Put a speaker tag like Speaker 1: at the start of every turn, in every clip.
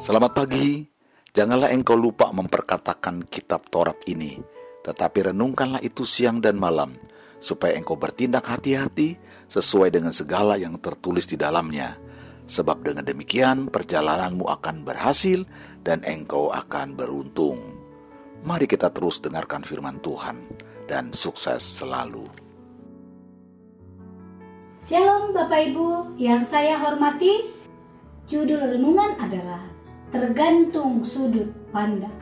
Speaker 1: Selamat pagi. Janganlah engkau lupa memperkatakan kitab Taurat ini, tetapi renungkanlah itu siang dan malam, supaya engkau bertindak hati-hati sesuai dengan segala yang tertulis di dalamnya. Sebab dengan demikian perjalananmu akan berhasil dan engkau akan beruntung. Mari kita terus dengarkan firman Tuhan dan sukses selalu.
Speaker 2: Shalom Bapak Ibu yang saya hormati. Judul renungan adalah tergantung sudut pandang.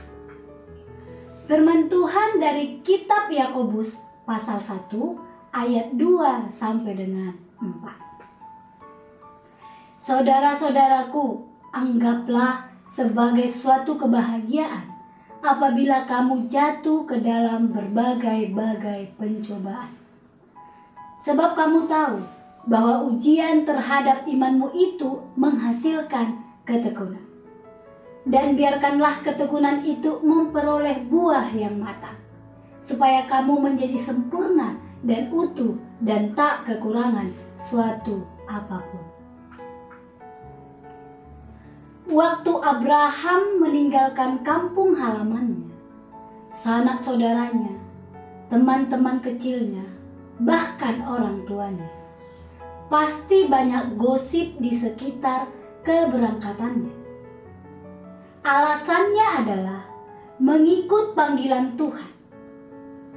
Speaker 2: Firman Tuhan dari kitab Yakobus pasal 1 ayat 2 sampai dengan 4. Saudara-saudaraku, anggaplah sebagai suatu kebahagiaan apabila kamu jatuh ke dalam berbagai-bagai pencobaan. Sebab kamu tahu bahwa ujian terhadap imanmu itu menghasilkan ketekunan dan biarkanlah ketekunan itu memperoleh buah yang matang, supaya kamu menjadi sempurna dan utuh dan tak kekurangan suatu apa pun. Waktu Abraham meninggalkan kampung halamannya, sanak saudaranya, teman-teman kecilnya, bahkan orang tuanya, pasti banyak gosip di sekitar keberangkatannya Alasannya adalah mengikut panggilan Tuhan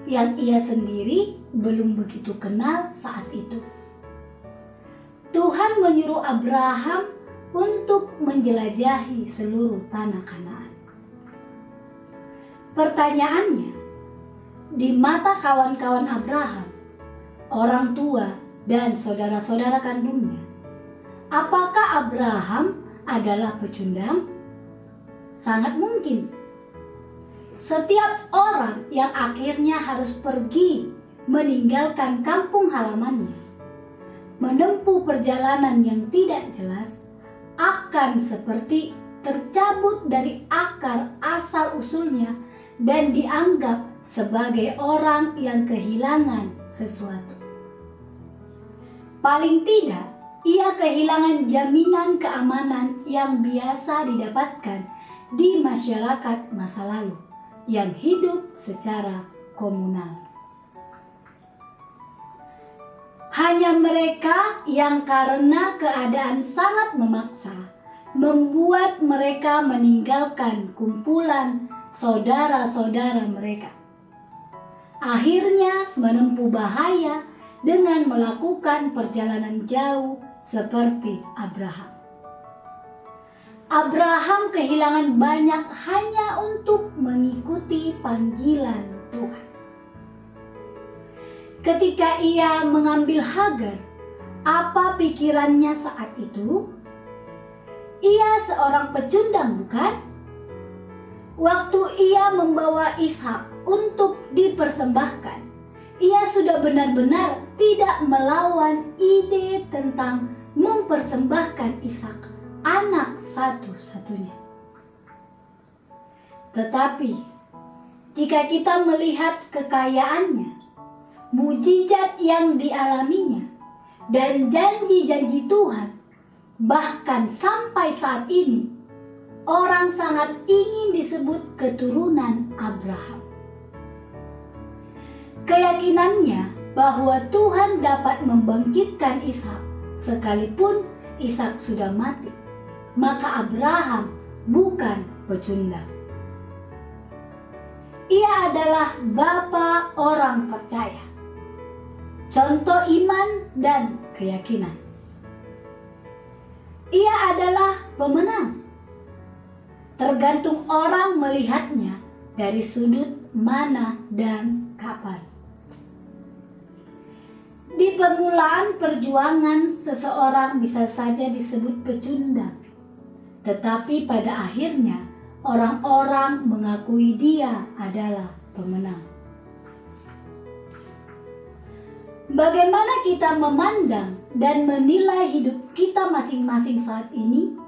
Speaker 2: yang ia sendiri belum begitu kenal saat itu. Tuhan menyuruh Abraham untuk menjelajahi seluruh tanah Kanaan. Pertanyaannya, di mata kawan-kawan Abraham, orang tua dan saudara-saudara kandungnya, apakah Abraham adalah pecundang? Sangat mungkin. Setiap orang yang akhirnya harus pergi meninggalkan kampung halamannya, menempuh perjalanan yang tidak jelas, akan seperti tercabut dari akar asal-usulnya dan dianggap sebagai orang yang kehilangan sesuatu. Paling tidak, ia kehilangan jaminan keamanan yang biasa didapatkan di masyarakat masa lalu yang hidup secara komunal. Hanya mereka yang karena keadaan sangat memaksa membuat mereka meninggalkan kumpulan saudara-saudara mereka. Akhirnya menempuh bahaya dengan melakukan perjalanan jauh seperti Abraham. Abraham kehilangan banyak hanya untuk mengikuti panggilan Tuhan. Ketika ia mengambil Hagar, apa pikirannya saat itu? Ia seorang pecundang, bukan? Waktu ia membawa Ishak untuk dipersembahkan, ia sudah benar-benar tidak melawan ide tentang mempersembahkan Ishak anak satu-satunya. Tetapi jika kita melihat kekayaannya, mujizat yang dialaminya, dan janji-janji Tuhan, bahkan sampai saat ini, orang sangat ingin disebut keturunan Abraham. Keyakinannya bahwa Tuhan dapat membangkitkan Ishak sekalipun Ishak sudah mati maka Abraham bukan pecundang. Ia adalah bapa orang percaya. Contoh iman dan keyakinan. Ia adalah pemenang. Tergantung orang melihatnya dari sudut mana dan kapan. Di permulaan perjuangan, seseorang bisa saja disebut pecundang tetapi pada akhirnya orang-orang mengakui dia adalah pemenang. Bagaimana kita memandang dan menilai hidup kita masing-masing saat ini?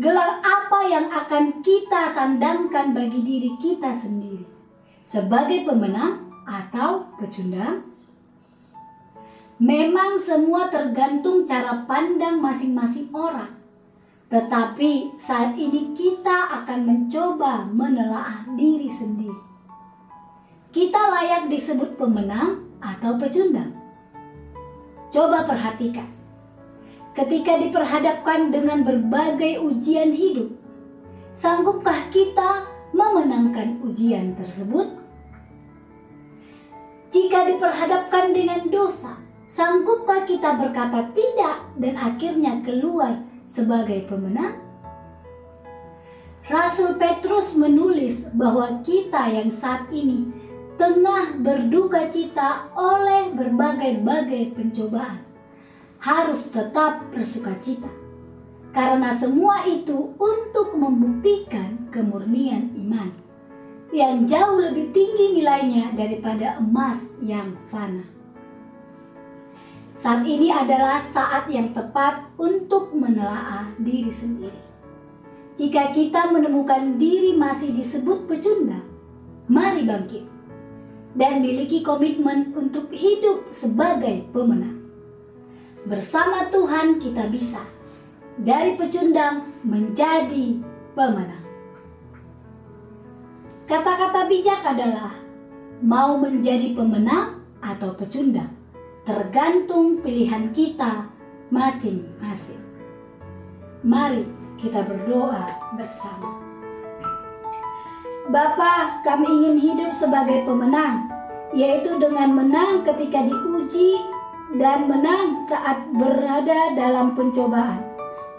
Speaker 2: Gelar apa yang akan kita sandangkan bagi diri kita sendiri? Sebagai pemenang atau pecundang? Memang semua tergantung cara pandang masing-masing orang Tetapi saat ini kita akan mencoba menelaah diri sendiri. Kita layak disebut pemenang atau pecundang. Coba perhatikan. Ketika diperhadapkan dengan berbagai ujian hidup, sanggupkah kita memenangkan ujian tersebut? Jika diperhadapkan dengan dosa, sanggupkah kita berkata tidak dan akhirnya keluar sebagai pemenang? Rasul Petrus menulis bahwa kita yang saat ini tengah berduka cita oleh berbagai-bagai pencobaan harus tetap bersuka cita. Karena semua itu untuk membuktikan kemurnian iman yang jauh lebih tinggi nilainya daripada emas yang fana. Saat ini adalah saat yang tepat untuk menelaah diri sendiri. Jika kita menemukan diri masih disebut pecundang, mari bangkit dan miliki komitmen untuk hidup sebagai pemenang. Bersama Tuhan kita bisa dari pecundang menjadi pemenang. Kata-kata bijak adalah mau menjadi pemenang atau pecundang, tergantung pilihan kita masing-masing. Mari kita berdoa bersama. Bapa, kami ingin hidup sebagai pemenang, yaitu dengan menang ketika diuji dan menang saat berada dalam pencobaan.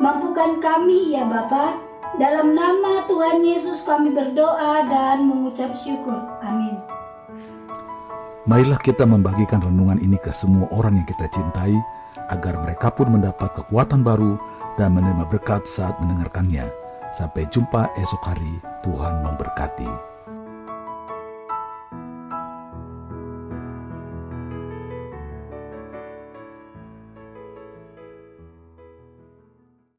Speaker 2: Mampukan kami ya Bapa, dalam nama Tuhan Yesus kami berdoa dan mengucap syukur. Amin.
Speaker 1: Marilah kita membagikan renungan ini ke semua orang yang kita cintai, agar mereka pun mendapat kekuatan baru dan menerima berkat saat mendengarkannya. Sampai jumpa esok hari, Tuhan memberkati.